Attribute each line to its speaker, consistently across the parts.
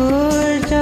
Speaker 1: সূর্য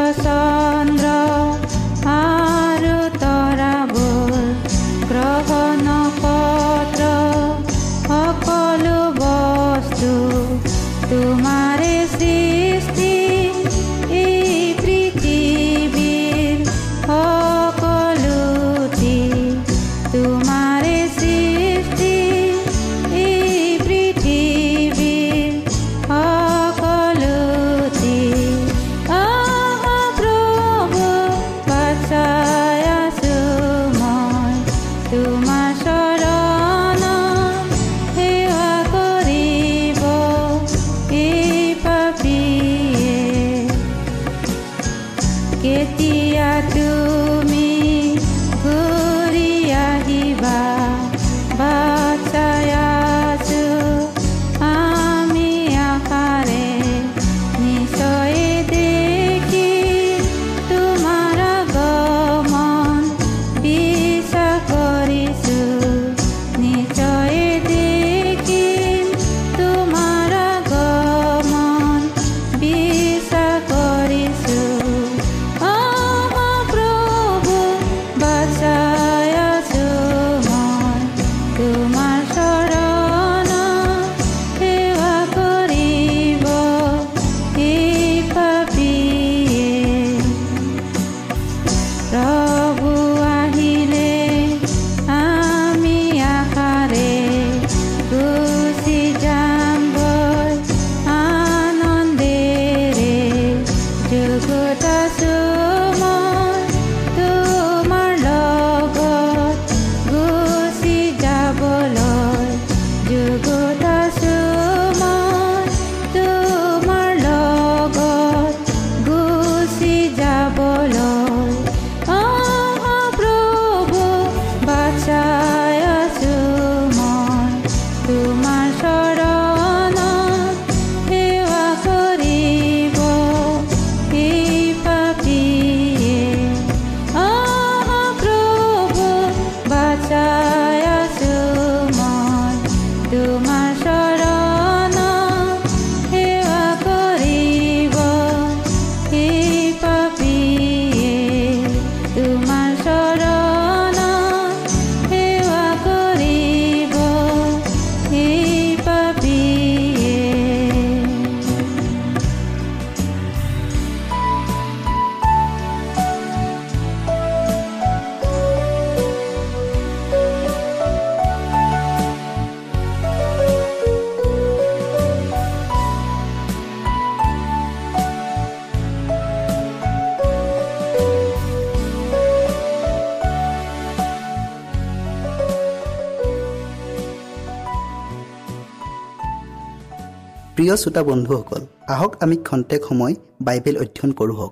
Speaker 1: প্ৰিয় শ্ৰোতা বন্ধুসকল আহক আমি খন্তেক সময় বাইবেল অধ্যয়ন কৰোঁ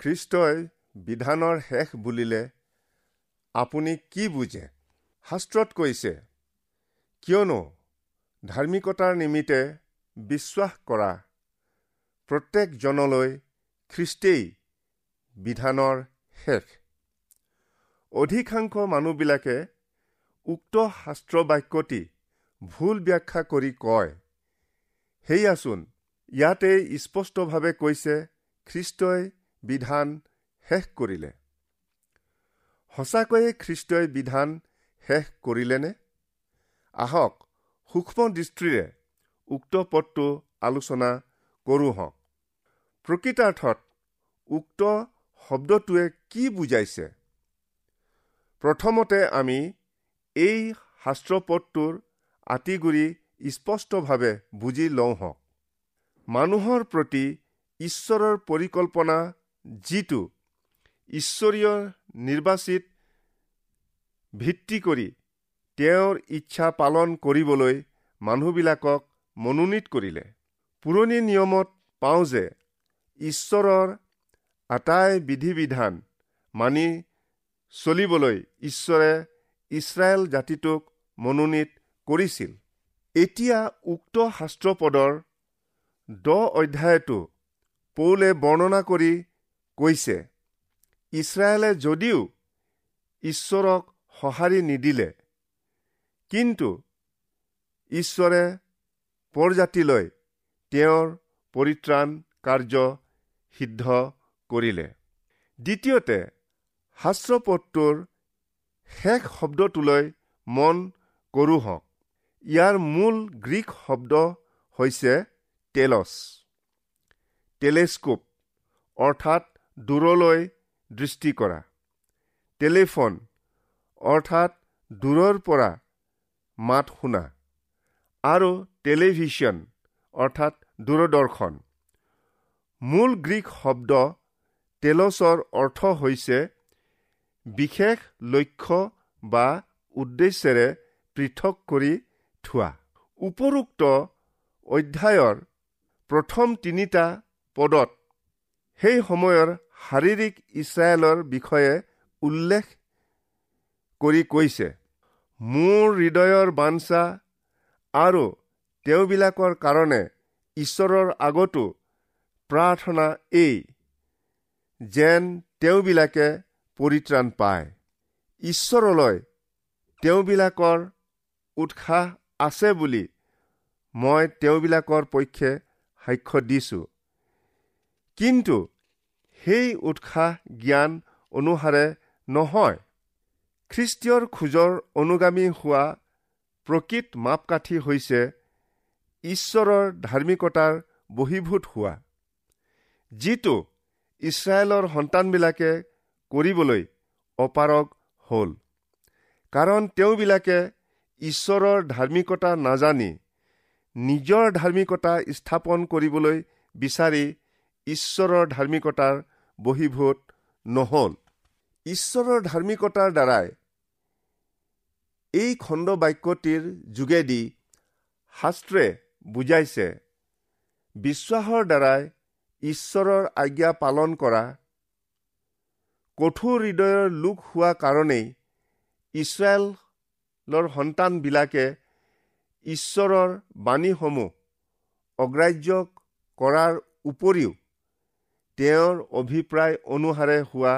Speaker 2: খ্ৰীষ্টই বিধানৰ শেষ বুলিলে আপুনি কি বুজে? শাস্ত্ৰত কৈছে কিয়নো ধাৰ্মিকতাৰ নিমিত্তে বিশ্বাস কৰা প্ৰত্যেকজনলৈ খ্ৰীষ্টেই বিধানৰ শেষ। অধিকাংশ মানুহবিলাকে উক্ত শাস্ত্ৰ বাক্যটি ভুল ব্যাখ্যা কৰি কয়। সেয়াচোন ইয়াতে স্পষ্টভাৱে কৈছে খ্ৰীষ্টই বিধান শেষ কৰিলে। সঁচাকৈয়ে খ্ৰীষ্টই বিধান শেষ কৰিলেনে? আহক সূক্ষ্ম দৃষ্টিৰে উক্ত পদটো আলোচনা কৰোঁ হওক প্ৰকৃতাৰ্থত উক্ত শব্দটোৱে কি বুজাইছে? প্ৰথমতে আমি এই শাস্ত্ৰপদটোৰ আঁতিগুৰি স্পষ্টভাৱে বুজি লওঁ হওক মানুহৰ প্ৰতি ঈশ্বৰৰ পৰিকল্পনা যিটো ঈশ্বৰীয় নিৰ্বাচিত ভিত্তি কৰি তেওঁৰ ইচ্ছা পালন কৰিবলৈ মানুহবিলাকক মনোনীত কৰিলে। পুৰণি নিয়মত পাওঁ যে ঈশ্বৰৰ আটাই বিধি বিধান মানি চলিবলৈ ঈশ্বৰে ইছৰাইল জাতিটোক মনোনীত কৰিছিল। এতিয়া উক্ত শাস্ত্ৰপদৰ দ অধ্যায়টো পৌলে বৰ্ণনা কৰি কৈছে ইছৰাইলে যদিও ঈশ্বৰক সঁহাৰি নিদিলে কিন্তু ঈশ্বৰে পৰজাতিলৈ তেওঁৰ পৰিত্ৰাণ কাৰ্য সিদ্ধ কৰিলে। দ্বিতীয়তে শাস্ত্ৰপদটোৰ শেষ শব্দটোলৈ মন কৰোঁ হওক ইয়াৰ মূল গ্ৰীক শব্দ হৈছে টেলছ। টেলিস্কোপ অৰ্থাৎ দূৰলৈ দৃষ্টি কৰা। টেলিফোন অৰ্থাৎ দূৰৰ পৰা মাত শুনা। আৰু টেলিভিশ্যন অৰ্থাৎ দূৰদৰ্শন। মূল গ্ৰীক শব্দ টেলছৰ অৰ্থ হৈছে বিশেষ লক্ষ্য বা উদ্দেশ্যেৰে পৃথক কৰি থোৱা। উপৰোক্ত অধ্যায়ৰ প্ৰথম তিনিটা পদত সেই সময়ৰ শাৰীৰিক ইছৰাইলৰ বিষয়ে উল্লেখ কৰি কৈছে মোৰ হৃদয়ৰ বাঞ্ছা আৰু তেওঁবিলাকৰ কাৰণে ঈশ্বৰৰ আগতো প্ৰাৰ্থনা এই যেন তেওঁবিলাকে পৰিত্ৰাণ পায়। ঈশ্বৰলৈ তেওঁবিলাকৰ উৎসাহ আছে বুলি মই তেওঁবিলাকৰ পক্ষে সাক্ষ্য দিছোঁ। কিন্তু সেই উৎসাহ জ্ঞান অনুসাৰে নহয়। খ্ৰীষ্টীয়ৰ খোজৰ অনুগামী হোৱা প্ৰকৃত মাপকাঠি হৈছে ঈশ্বৰৰ ধাৰ্মিকতাৰ বহীভূত হোৱা যিটো ইছৰাইলৰ সন্তানবিলাকে কৰিবলৈ অপাৰগ হ'ল। কাৰণ তেওঁবিলাকে ঈশ্বৰৰ ধাৰ্মিকতা নাজানি নিজৰ ধাৰ্মিকতা স্থাপন কৰিবলৈ বিচাৰি ঈশ্বৰৰ ধাৰ্মিকতাৰ বহীভূত নহল। ঈশ্বৰৰ ধাৰ্মিকতাৰ দ্বাৰাই এই খণ্ড বাক্যটিৰ যোগেদি শাস্ত্ৰে বুজাইছে বিশ্বাসৰ দ্বাৰাই ঈশ্বৰৰ আজ্ঞা পালন কৰা কঠোৰ হৃদয়ৰ লোক হোৱা কাৰণেই ইছৰাইলৰ সন্তানবিলাকে ঈশ্বৰৰ বাণীসমূহ অগ্ৰাহ্য কৰাৰ উপৰিও তেওঁৰ অভিপ্ৰায় অনুসাৰে হোৱা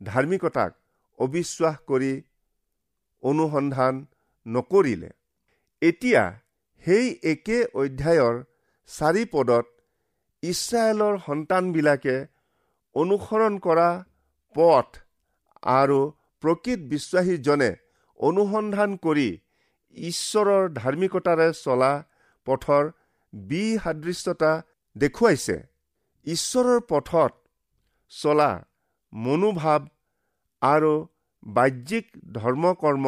Speaker 2: ধাৰ্মিকতাক অবিশ্বাস কৰি অনুসন্ধান নকৰিলে। এতিয়া সেই একে অধ্যায়ৰ চাৰি পদত ইছৰাইলৰ সন্তানবিলাকে অনুসৰণ কৰা পথ আৰু প্ৰকৃত বিশ্বাসীজনে অনুসন্ধান কৰি ঈশ্বৰৰ ধাৰ্মিকতাৰে চলা পথৰ বিসাদৃশ্যতা দেখুৱাইছে। ঈশ্বৰৰ পথত চলা মনোভাৱ আৰু বাহ্যিক ধৰ্ম কৰ্ম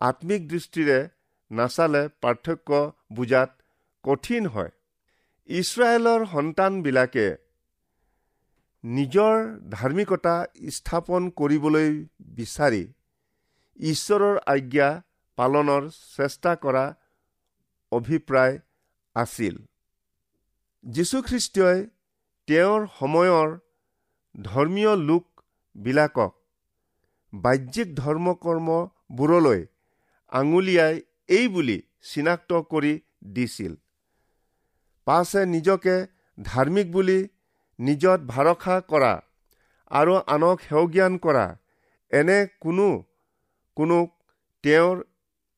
Speaker 2: আত্মিক দৃষ্টিৰে নাচালে পাৰ্থক্য বুজাত কঠিন হয়। ইছৰাইলৰ সন্তানবিলাকে নিজৰ ধাৰ্মিকতা স্থাপন কৰিবলৈ বিচাৰি ঈশ্বৰৰ আজ্ঞা পালনৰ চেষ্টা কৰা অভিপ্ৰায় আছিল। যীশুখ্ৰীষ্টই তেওঁৰ সময়ৰ ধৰ্মীয় লোকবিলাকক বাহ্যিক ধৰ্ম কৰ্মবোৰলৈ আঙুলিয়াই এই বুলি চিনাক্ত কৰি দিছিল। পাছে নিজকে ধাৰ্মিক বুলি নিজত ভৰসা কৰা আৰু আনক সেৱজ্ঞান কৰা এনে কোনো কোনো তেওঁৰ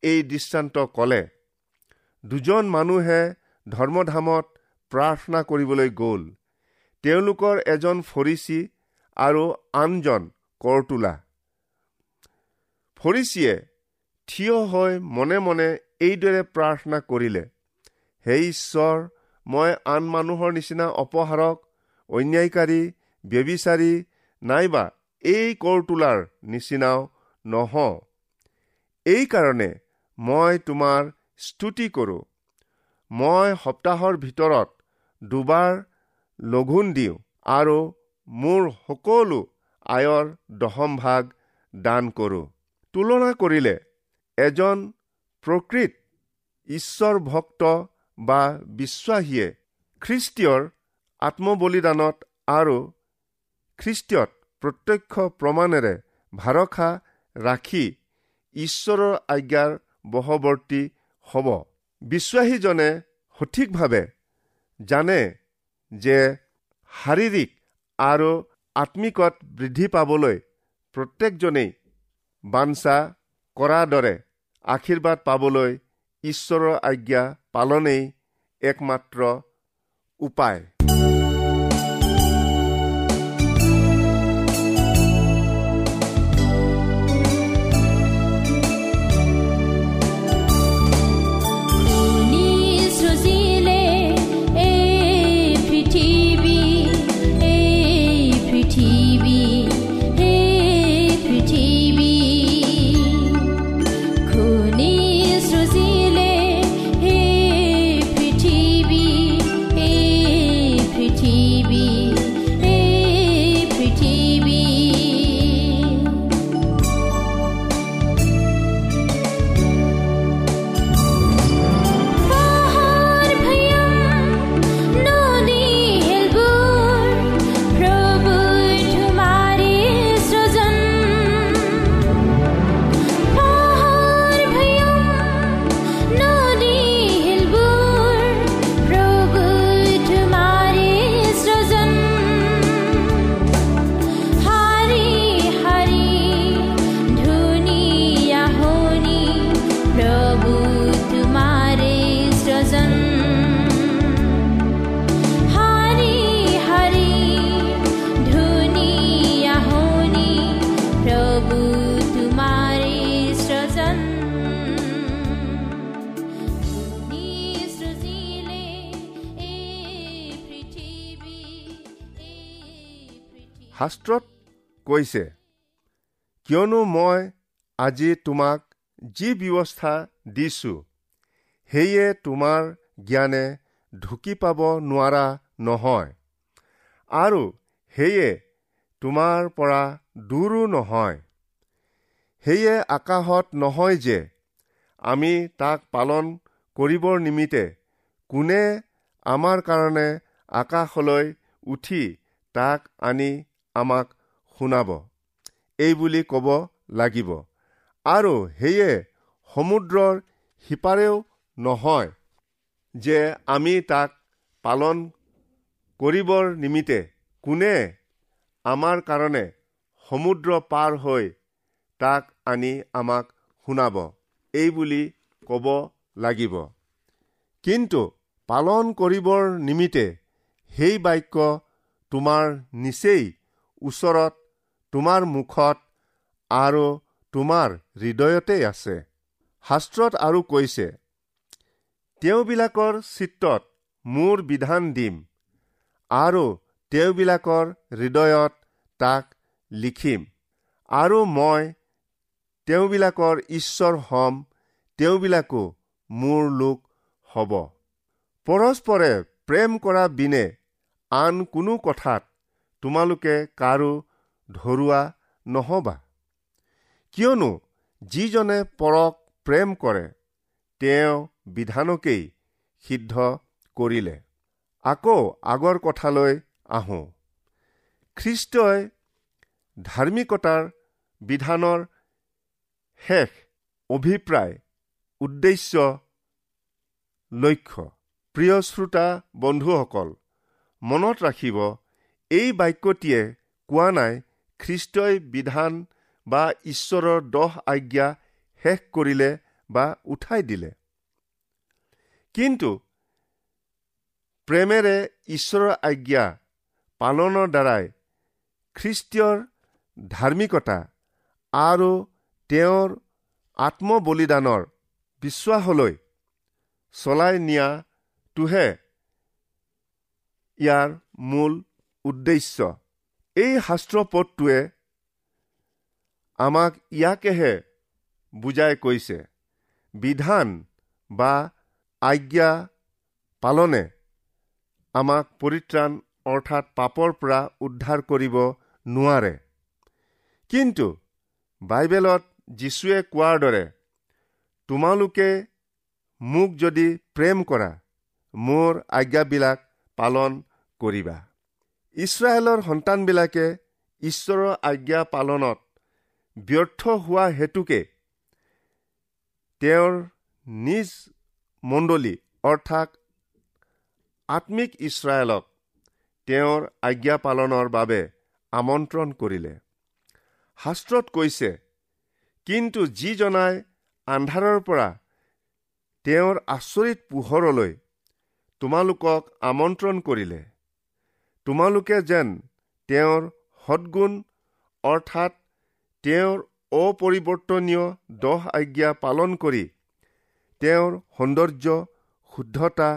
Speaker 2: এই দৃষ্টান্ত ক'লে। দুজন মানুহে ধৰ্মধামত প্ৰাৰ্থনা কৰিবলৈ গ'ল। তেওঁলোকৰ এজন ফৰিচী আৰু আনজন কৰতোলা। ফৰিচীয়ে থিয় হৈ মনে মনে এইদৰে প্ৰাৰ্থনা কৰিলে হে ঈশ্বৰ মই আন মানুহৰ নিচিনা অপহাৰক অন্যায়কাৰী ব্যবিচাৰী নাইবা এই কৰতোলাৰ নিচিনাও নহওঁ এইকাৰণে মই তোমাৰ স্তুতি কৰোঁ। মই সপ্তাহৰ ভিতৰত দুবাৰ লঘোণ দিওঁ আৰু মোৰ সকলো আয়ৰ দশম ভাগ দান কৰোঁ। তুলনা কৰিলে এজন প্ৰকৃত ঈশ্বৰ ভক্ত বা বিশ্বাসীয়ে খ্ৰীষ্টীয়ৰ আত্মবলিদানত আৰু খ্ৰীষ্টীয়ত প্ৰত্যক্ষ প্ৰমাণেৰে ভৰসা ৰাখি ঈশ্বৰৰ আজ্ঞাৰ বশৱৰ্তী হ'ব। বিশ্বাসীজনে সঠিকভাৱে জানে যে শাৰীৰিক আৰু আত্মিকত বৃদ্ধি পাবলৈ প্ৰত্যেকজনেই বাঞ্ছা কৰাৰ দৰে আশীৰ্বাদ পাবলৈ ঈশ্বৰৰ আজ্ঞা পালনেই একমাত্ৰ উপায়। কৈছে কিয়নো মই আজি তোমাক যি ব্যৱস্থা দিছো সেয়ে তোমাৰ জ্ঞানে ঢুকি পাব নোৱাৰা নহয় আৰু সেয়ে তোমাৰ পৰা দূৰো নহয়। সেয়ে আকাশত নহয় যে আমি তাক পালন কৰিবৰ নিমিত্তে কোনে আমাৰ কাৰণে আকাশলৈ উঠি তাক আনি আমাক শুনাব। এই বুলি ক'ব লাগিব। আৰু সেয়ে সমুদ্ৰৰ সিপাৰেও নহয় যে আমি তাক পালন কৰিবৰ নিমিত্তে কোনে আমাৰ কাৰণে সমুদ্ৰ পাৰ হৈ তাক আনি আমাক শুনাব। এই বুলি ক'ব লাগিব। কিন্তু পালন কৰিবৰ নিমিত্তে সেই বাক্য তোমাৰ নিচেই ওচৰত তোমাৰ মুখত আৰু তোমাৰ হৃদয়তেই আছে। শাস্ত্ৰত আৰু কৈছে তেওঁবিলাকৰ চিত্ৰত মোৰ বিধান দিম আৰু তেওঁবিলাকৰ হৃদয়ত তাক লিখিম আৰু মই তেওঁবিলাকৰ ঈশ্বৰ হম তেওঁবিলাকো মোৰ লোক হ'ব। পৰস্পৰে প্ৰেম কৰা বিনে আন কোনো কথাত তোমালোকে কাৰো ধৰুৱা নহবা। কিয়নো যিজনে পৰক প্ৰেম কৰে তেওঁ বিধানকেই সিদ্ধ কৰিলে। আকৌ আগৰ কথালৈ আহোঁ। খ্ৰীষ্টই ধাৰ্মিকতাৰ বিধানৰ শেষ অভিপ্ৰায় উদ্দেশ্য লক্ষ্য। প্ৰিয় শ্ৰোতা বন্ধুসকল মনত ৰাখিব এই বাক্যটিয়ে কোৱা নাই খ্ৰীষ্টই বিধান বা ঈশ্বৰৰ দহ আজ্ঞা শেষ কৰিলে বা উঠাই দিলে। কিন্তু প্ৰেমেৰে ঈশ্বৰৰ আজ্ঞা পালনৰ দ্বাৰাই খ্ৰীষ্টীয়ৰ ধাৰ্মিকতা আৰু তেওঁৰ আত্মবলিদানৰ বিশ্বাসলৈ চলাই নিয়াটোহে ইয়াৰ মূল উদ্দেশ্য। এই শাস্ত্ৰপদটোৱে আমাক ইয়াকেহে বুজাই কৈছে বিধান বা আজ্ঞা পালনে আমাক পৰিত্ৰাণ অৰ্থাৎ পাপৰ পৰা উদ্ধাৰ কৰিব নোৱাৰে। কিন্তু বাইবেলত যীশুৱে কোৱাৰ দৰে তোমালোকে মোক যদি প্ৰেম কৰা মোৰ আজ্ঞাবিলাক পালন কৰিবা। ইছৰাইলৰ সন্তানবিলাকে ঈশ্বৰৰ আজ্ঞা পালনত ব্যৰ্থ হোৱা হেতুকে তেওঁৰ নিজ মণ্ডলী অৰ্থাৎ আত্মিক ইছৰাইলক তেওঁৰ আজ্ঞা পালনৰ বাবে আমন্ত্ৰণ কৰিলে। শাস্ত্ৰত কৈছে কিন্তু যিজনাই আন্ধাৰৰ পৰা তেওঁৰ আচৰিত পোহৰলৈ তোমালোকক আমন্ত্ৰণ কৰিলে। তোমালোকে যেন তেওঁৰ সদগুণ অৰ্থাৎ তেওঁৰ অপৰিৱৰ্তনীয় দহ আজ্ঞা পালন কৰি তেওঁৰ সৌন্দৰ্য শুদ্ধতা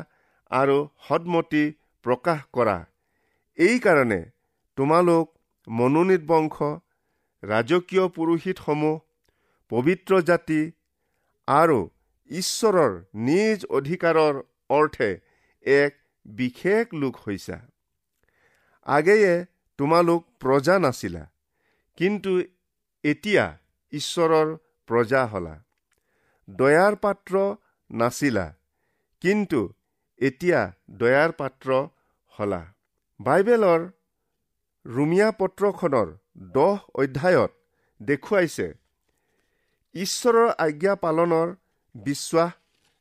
Speaker 2: আৰু সদমতি প্ৰকাশ কৰা। এইকাৰণে তোমালোক মনোনীত বংশ ৰাজকীয় পুৰোহিতসমূহ পবিত্ৰ জাতি আৰু ঈশ্বৰৰ নিজ অধিকাৰৰ অৰ্থে এক বিশেষ লোক হৈছা। আগেয়ে তোমালোক প্ৰজা নাছিলা কিন্তু এতিয়া ঈশ্বৰৰ প্ৰজা হলা। দয়াৰ পাত্ৰ নাছিলা কিন্তু এতিয়া দয়াৰ পাত্ৰ হলা। বাইবেলৰ ৰুমিয়া পত্ৰখনৰ দহ অধ্যায়ত দেখুৱাইছে ঈশ্বৰৰ আজ্ঞা পালনৰ বিশ্বাস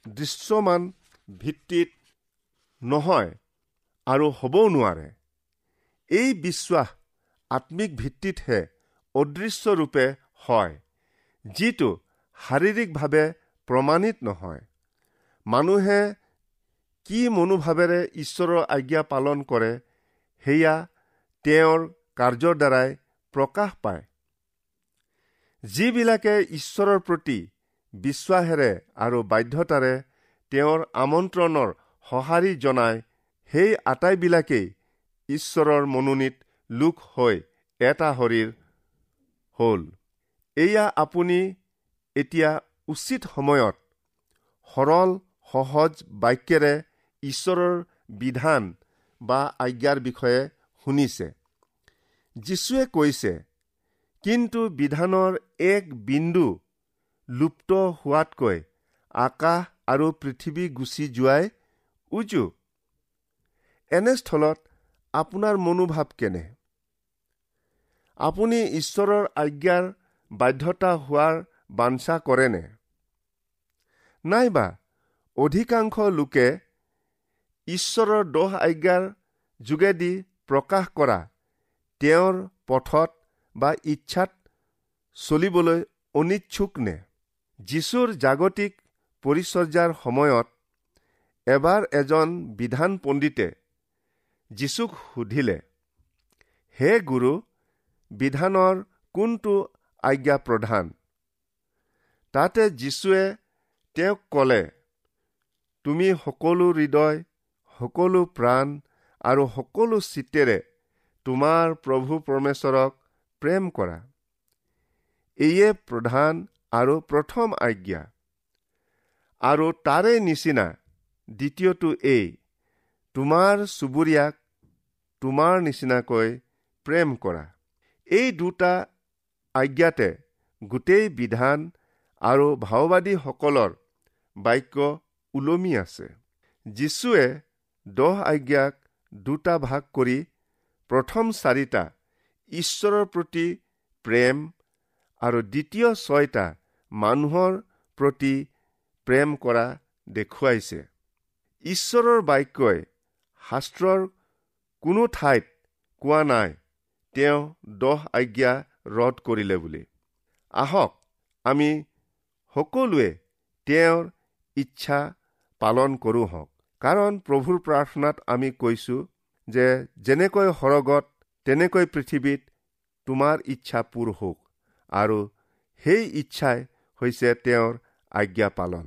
Speaker 2: দৃশ্যমান ভিত্তিত নহয় আৰু হ'বও নোৱাৰে। এই বিশ্বাস আত্মিক ভিত্তিতহে অদৃশ্য ৰূপে হয় যিটো শাৰীৰিকভাৱে প্ৰমাণিত নহয়। মানুহে কি মনোভাৱেৰে ঈশ্বৰৰ আজ্ঞা পালন কৰে সেয়া তেওঁৰ কাৰ্যৰ দ্বাৰাই প্ৰকাশ পায়। যিবিলাকে ঈশ্বৰৰ প্ৰতি বিশ্বাসেৰে আৰু বাধ্যতাৰে তেওঁৰ আমন্ত্ৰণৰ সঁহাৰি জনায় সেই আটাইবিলাকেই ঈশ্বৰৰ মনোনীত লোক হৈ এটা শৰীৰ হ'ল। এয়া আপুনি এতিয়া উচিত সময়ত সৰল সহজ বাক্যেৰে ঈশ্বৰৰ বিধান বা আজ্ঞাৰ বিষয়ে শুনিছে। যীশুৱে কৈছে কিন্তু বিধানৰ এক বিন্দু লুপ্ত হোৱাতকৈ আকাশ আৰু পৃথিৱী গুচি যোৱাই উজু। এনেস্থলত আপোনাৰ মনোভাৱ কেনে? আপুনি ঈশ্বৰৰ আজ্ঞাৰ বাধ্যতা হোৱাৰ বাঞ্ছা কৰেনে? নাইবা অধিকাংশ লোকে ঈশ্বৰৰ দহ আজ্ঞাৰ যোগেদি প্ৰকাশ কৰা তেওঁৰ পথত বা ইচ্ছাত চলিবলৈ অনিচ্ছুক নে? যীশুৰ জাগতিক পৰিচৰ্যাৰ সময়ত এবাৰ এজন বিধান পণ্ডিতে যীচুক সুধিলে হে গুৰু বিধানৰ কোনটো আজ্ঞা প্ৰধান? তাতে যীশুৱে তেওঁক ক'লে তুমি সকলো হৃদয় সকলো প্ৰাণ আৰু সকলো চিতেৰে তোমাৰ প্ৰভু পৰমেশ্বৰক প্ৰেম কৰা। এয়ে প্ৰধান আৰু প্ৰথম আজ্ঞা। আৰু তাৰে নিচিনা দ্বিতীয়টো এই তোমাৰ চুবুৰীয়াক তোমাৰ নিচিনাকৈ প্ৰেম কৰা। এই দুটা আজ্ঞাতে গোটেই বিধান আৰু ভাওবাদীসকলৰ বাক্য ওলমি আছে। যীশুৱে দহ আজ্ঞাক দুটা ভাগ কৰি প্ৰথম চাৰিটা ঈশ্বৰৰ প্ৰতি প্ৰেম আৰু দ্বিতীয় ছয়টা মানুহৰ প্ৰতি প্ৰেম কৰা দেখুৱাইছে। ঈশ্বৰৰ বাক্যই শাস্ত্ৰৰ কোনো ঠাইত কোৱা নাই তেওঁ দহ আজ্ঞা ৰদ কৰিলে বুলি। আহক আমি সকলোৱে তেওঁৰ ইচ্ছা পালন কৰোঁ হওক। কাৰণ প্ৰভুৰ প্ৰাৰ্থনাত আমি কৈছোঁ যে যেনেকৈ সৰগত তেনেকৈ পৃথিৱীত তোমাৰ ইচ্ছা পূৰ হওক। আৰু সেই ইচ্ছাই হৈছে তেওঁৰ আজ্ঞা পালন।